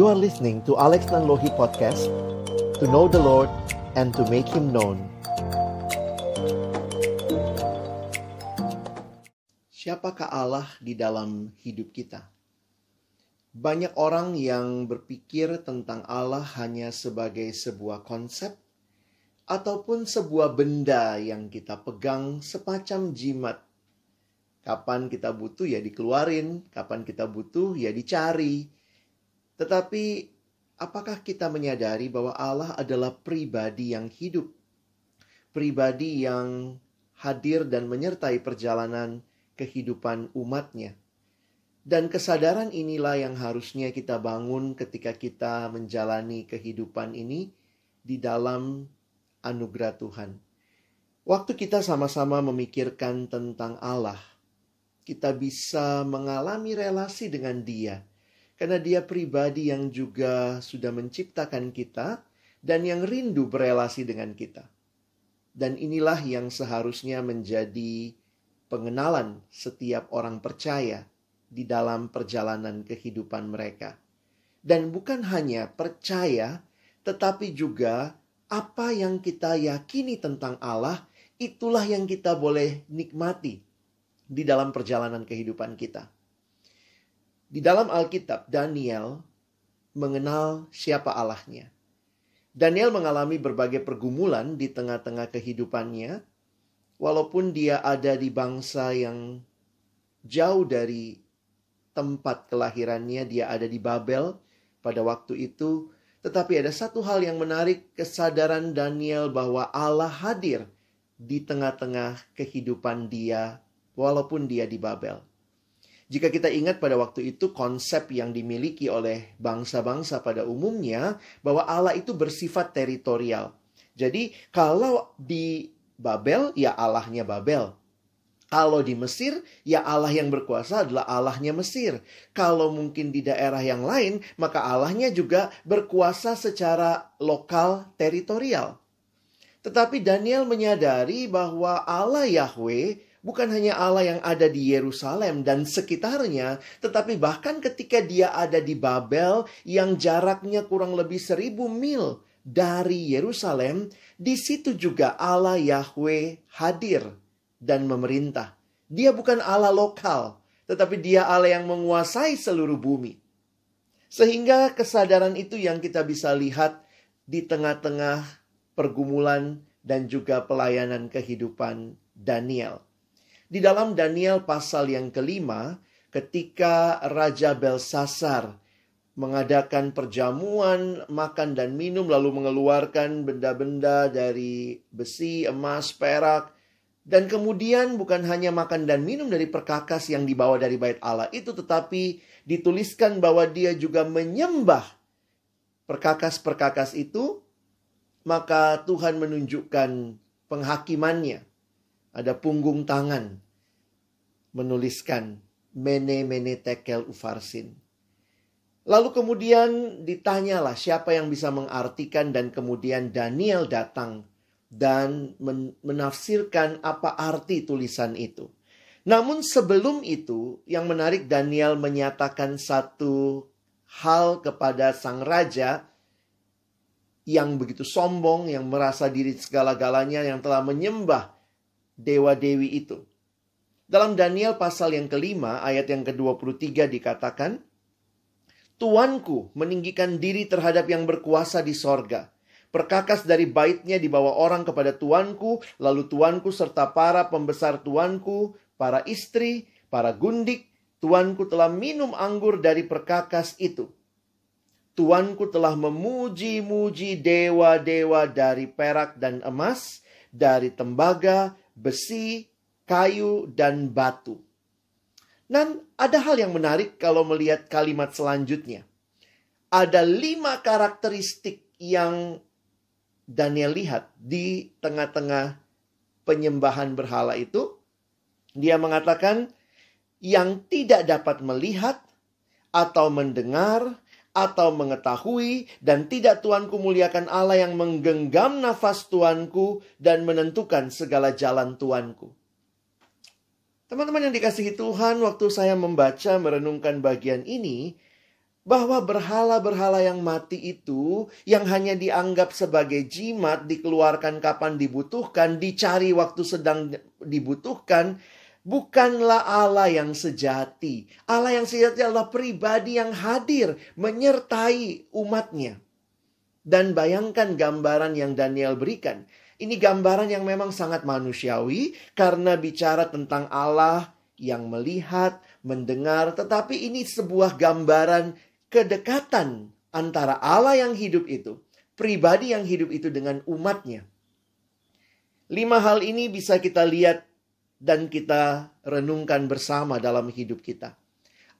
You are listening to Alex Nanlohi Podcast To know the Lord and to make Him known Siapakah Allah di dalam hidup kita? Banyak orang yang berpikir tentang Allah hanya sebagai sebuah konsep ataupun sebuah benda yang kita pegang semacam jimat. Kapan kita butuh ya dikeluarin, kapan kita butuh ya dicari. Tetapi apakah kita menyadari bahwa Allah adalah pribadi yang hidup? Pribadi yang hadir dan menyertai perjalanan kehidupan umatnya. Dan kesadaran inilah yang harusnya kita bangun ketika kita menjalani kehidupan ini di dalam anugerah Tuhan. Waktu kita sama-sama memikirkan tentang Allah, kita bisa mengalami relasi dengan Dia, karena Dia pribadi yang juga sudah menciptakan kita dan yang rindu berelasi dengan kita. Dan inilah yang seharusnya menjadi pengenalan setiap orang percaya di dalam perjalanan kehidupan mereka. Dan bukan hanya percaya, tetapi juga apa yang kita yakini tentang Allah, itulah yang kita boleh nikmati di dalam perjalanan kehidupan kita. Di dalam Alkitab, Daniel mengenal siapa Allahnya. Daniel mengalami berbagai pergumulan di tengah-tengah kehidupannya, walaupun dia ada di bangsa yang jauh dari tempat kelahirannya, dia ada di Babel pada waktu itu tetapi ada satu hal yang menarik kesadaran Daniel bahwa Allah hadir di tengah-tengah kehidupan dia walaupun dia di Babel. Jika kita ingat pada waktu itu konsep yang dimiliki oleh bangsa-bangsa pada umumnya bahwa Allah itu bersifat teritorial. Jadi kalau di Babel ya Allahnya Babel. Kalau di Mesir, ya Allah yang berkuasa adalah Allahnya Mesir. Kalau mungkin di daerah yang lain, maka Allahnya juga berkuasa secara lokal teritorial. Tetapi Daniel menyadari bahwa Allah Yahweh bukan hanya Allah yang ada di Yerusalem dan sekitarnya, tetapi bahkan ketika dia ada di Babel yang jaraknya kurang lebih seribu mil dari Yerusalem, di situ juga Allah Yahweh hadir dan memerintah. Dia bukan Allah lokal, tetapi dia Allah yang menguasai seluruh bumi. Sehingga kesadaran itu yang kita bisa lihat di tengah-tengah pergumulan dan juga pelayanan kehidupan Daniel. Di dalam Daniel pasal yang kelima, ketika Raja Belsasar mengadakan perjamuan, makan dan minum, lalu mengeluarkan benda-benda dari besi, emas, perak, dan kemudian bukan hanya makan dan minum dari perkakas yang dibawa dari bait Allah itu tetapi dituliskan bahwa dia juga menyembah perkakas-perkakas itu maka Tuhan menunjukkan penghakimannya ada punggung tangan menuliskan mene mene tekel ufarsin Lalu kemudian ditanyalah siapa yang bisa mengartikan dan kemudian Daniel datang dan menafsirkan apa arti tulisan itu. Namun sebelum itu, yang menarik Daniel menyatakan satu hal kepada sang raja yang begitu sombong, yang merasa diri segala-galanya, yang telah menyembah dewa-dewi itu. Dalam Daniel pasal yang kelima, ayat yang ke-23 dikatakan, Tuanku meninggikan diri terhadap yang berkuasa di sorga Perkakas dari baitnya dibawa orang kepada tuanku, lalu tuanku serta para pembesar tuanku, para istri, para gundik, tuanku telah minum anggur dari perkakas itu. Tuanku telah memuji-muji dewa-dewa dari perak dan emas, dari tembaga, besi, kayu, dan batu. Dan ada hal yang menarik kalau melihat kalimat selanjutnya. Ada lima karakteristik yang Daniel lihat di tengah-tengah penyembahan berhala itu, dia mengatakan yang tidak dapat melihat atau mendengar atau mengetahui dan tidak Tuanku muliakan Allah yang menggenggam nafas Tuanku dan menentukan segala jalan Tuanku. Teman-teman yang dikasihi Tuhan, waktu saya membaca merenungkan bagian ini, bahwa berhala-berhala yang mati itu yang hanya dianggap sebagai jimat dikeluarkan kapan dibutuhkan, dicari waktu sedang dibutuhkan, bukanlah Allah yang sejati. Allah yang sejati adalah pribadi yang hadir menyertai umatnya. Dan bayangkan gambaran yang Daniel berikan. Ini gambaran yang memang sangat manusiawi karena bicara tentang Allah yang melihat, mendengar, tetapi ini sebuah gambaran kedekatan antara Allah yang hidup itu, pribadi yang hidup itu dengan umatnya. Lima hal ini bisa kita lihat dan kita renungkan bersama dalam hidup kita.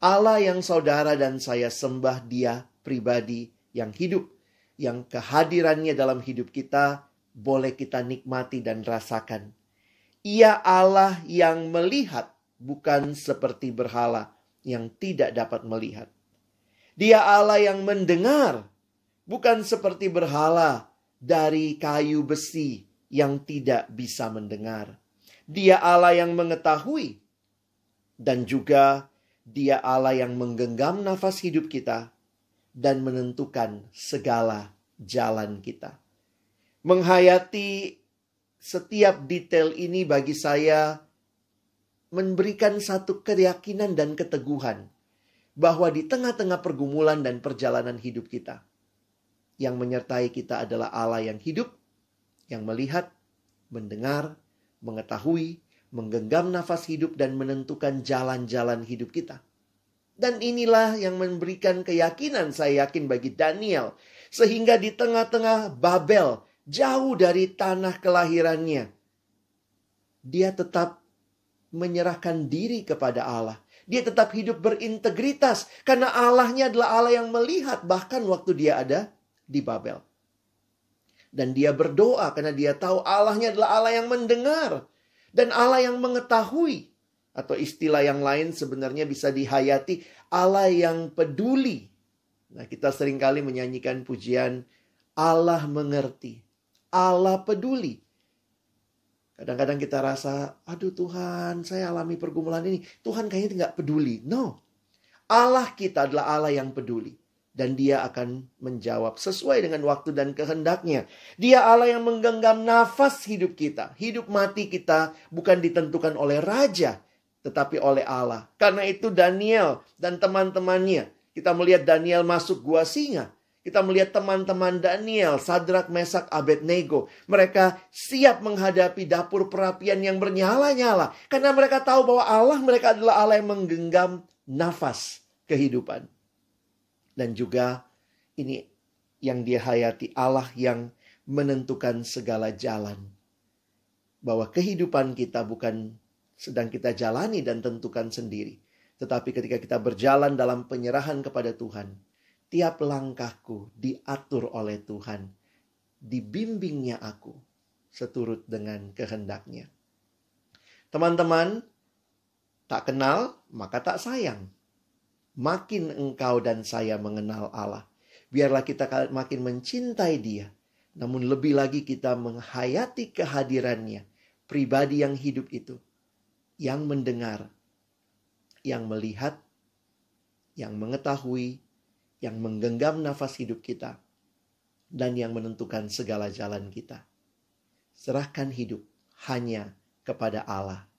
Allah yang saudara dan saya sembah dia pribadi yang hidup, yang kehadirannya dalam hidup kita boleh kita nikmati dan rasakan. Ia Allah yang melihat, bukan seperti berhala yang tidak dapat melihat. Dia Allah yang mendengar, bukan seperti berhala dari kayu besi yang tidak bisa mendengar. Dia Allah yang mengetahui, dan juga Dia Allah yang menggenggam nafas hidup kita dan menentukan segala jalan kita. Menghayati setiap detail ini bagi saya memberikan satu keyakinan dan keteguhan bahwa di tengah-tengah pergumulan dan perjalanan hidup kita, yang menyertai kita adalah Allah yang hidup, yang melihat, mendengar, mengetahui, menggenggam nafas hidup, dan menentukan jalan-jalan hidup kita. Dan inilah yang memberikan keyakinan saya yakin bagi Daniel. Sehingga di tengah-tengah Babel, jauh dari tanah kelahirannya, dia tetap menyerahkan diri kepada Allah. Dia tetap hidup berintegritas karena Allahnya adalah Allah yang melihat bahkan waktu dia ada di Babel. Dan dia berdoa karena dia tahu Allahnya adalah Allah yang mendengar dan Allah yang mengetahui. Atau istilah yang lain sebenarnya bisa dihayati Allah yang peduli. Nah, kita sering kali menyanyikan pujian Allah mengerti. Allah peduli. Kadang-kadang kita rasa, aduh Tuhan, saya alami pergumulan ini. Tuhan kayaknya nggak peduli. No. Allah kita adalah Allah yang peduli. Dan dia akan menjawab sesuai dengan waktu dan kehendaknya. Dia Allah yang menggenggam nafas hidup kita. Hidup mati kita bukan ditentukan oleh raja, tetapi oleh Allah. Karena itu Daniel dan teman-temannya. Kita melihat Daniel masuk gua singa. Kita melihat teman-teman Daniel, Sadrak, Mesak, Abednego. Mereka siap menghadapi dapur perapian yang bernyala-nyala. Karena mereka tahu bahwa Allah mereka adalah Allah yang menggenggam nafas kehidupan. Dan juga ini yang dia hayati Allah yang menentukan segala jalan. Bahwa kehidupan kita bukan sedang kita jalani dan tentukan sendiri. Tetapi ketika kita berjalan dalam penyerahan kepada Tuhan, Tiap langkahku diatur oleh Tuhan. Dibimbingnya aku seturut dengan kehendaknya. Teman-teman, tak kenal maka tak sayang. Makin engkau dan saya mengenal Allah. Biarlah kita makin mencintai dia. Namun lebih lagi kita menghayati kehadirannya. Pribadi yang hidup itu. Yang mendengar. Yang melihat. Yang mengetahui yang menggenggam nafas hidup kita dan yang menentukan segala jalan kita. Serahkan hidup hanya kepada Allah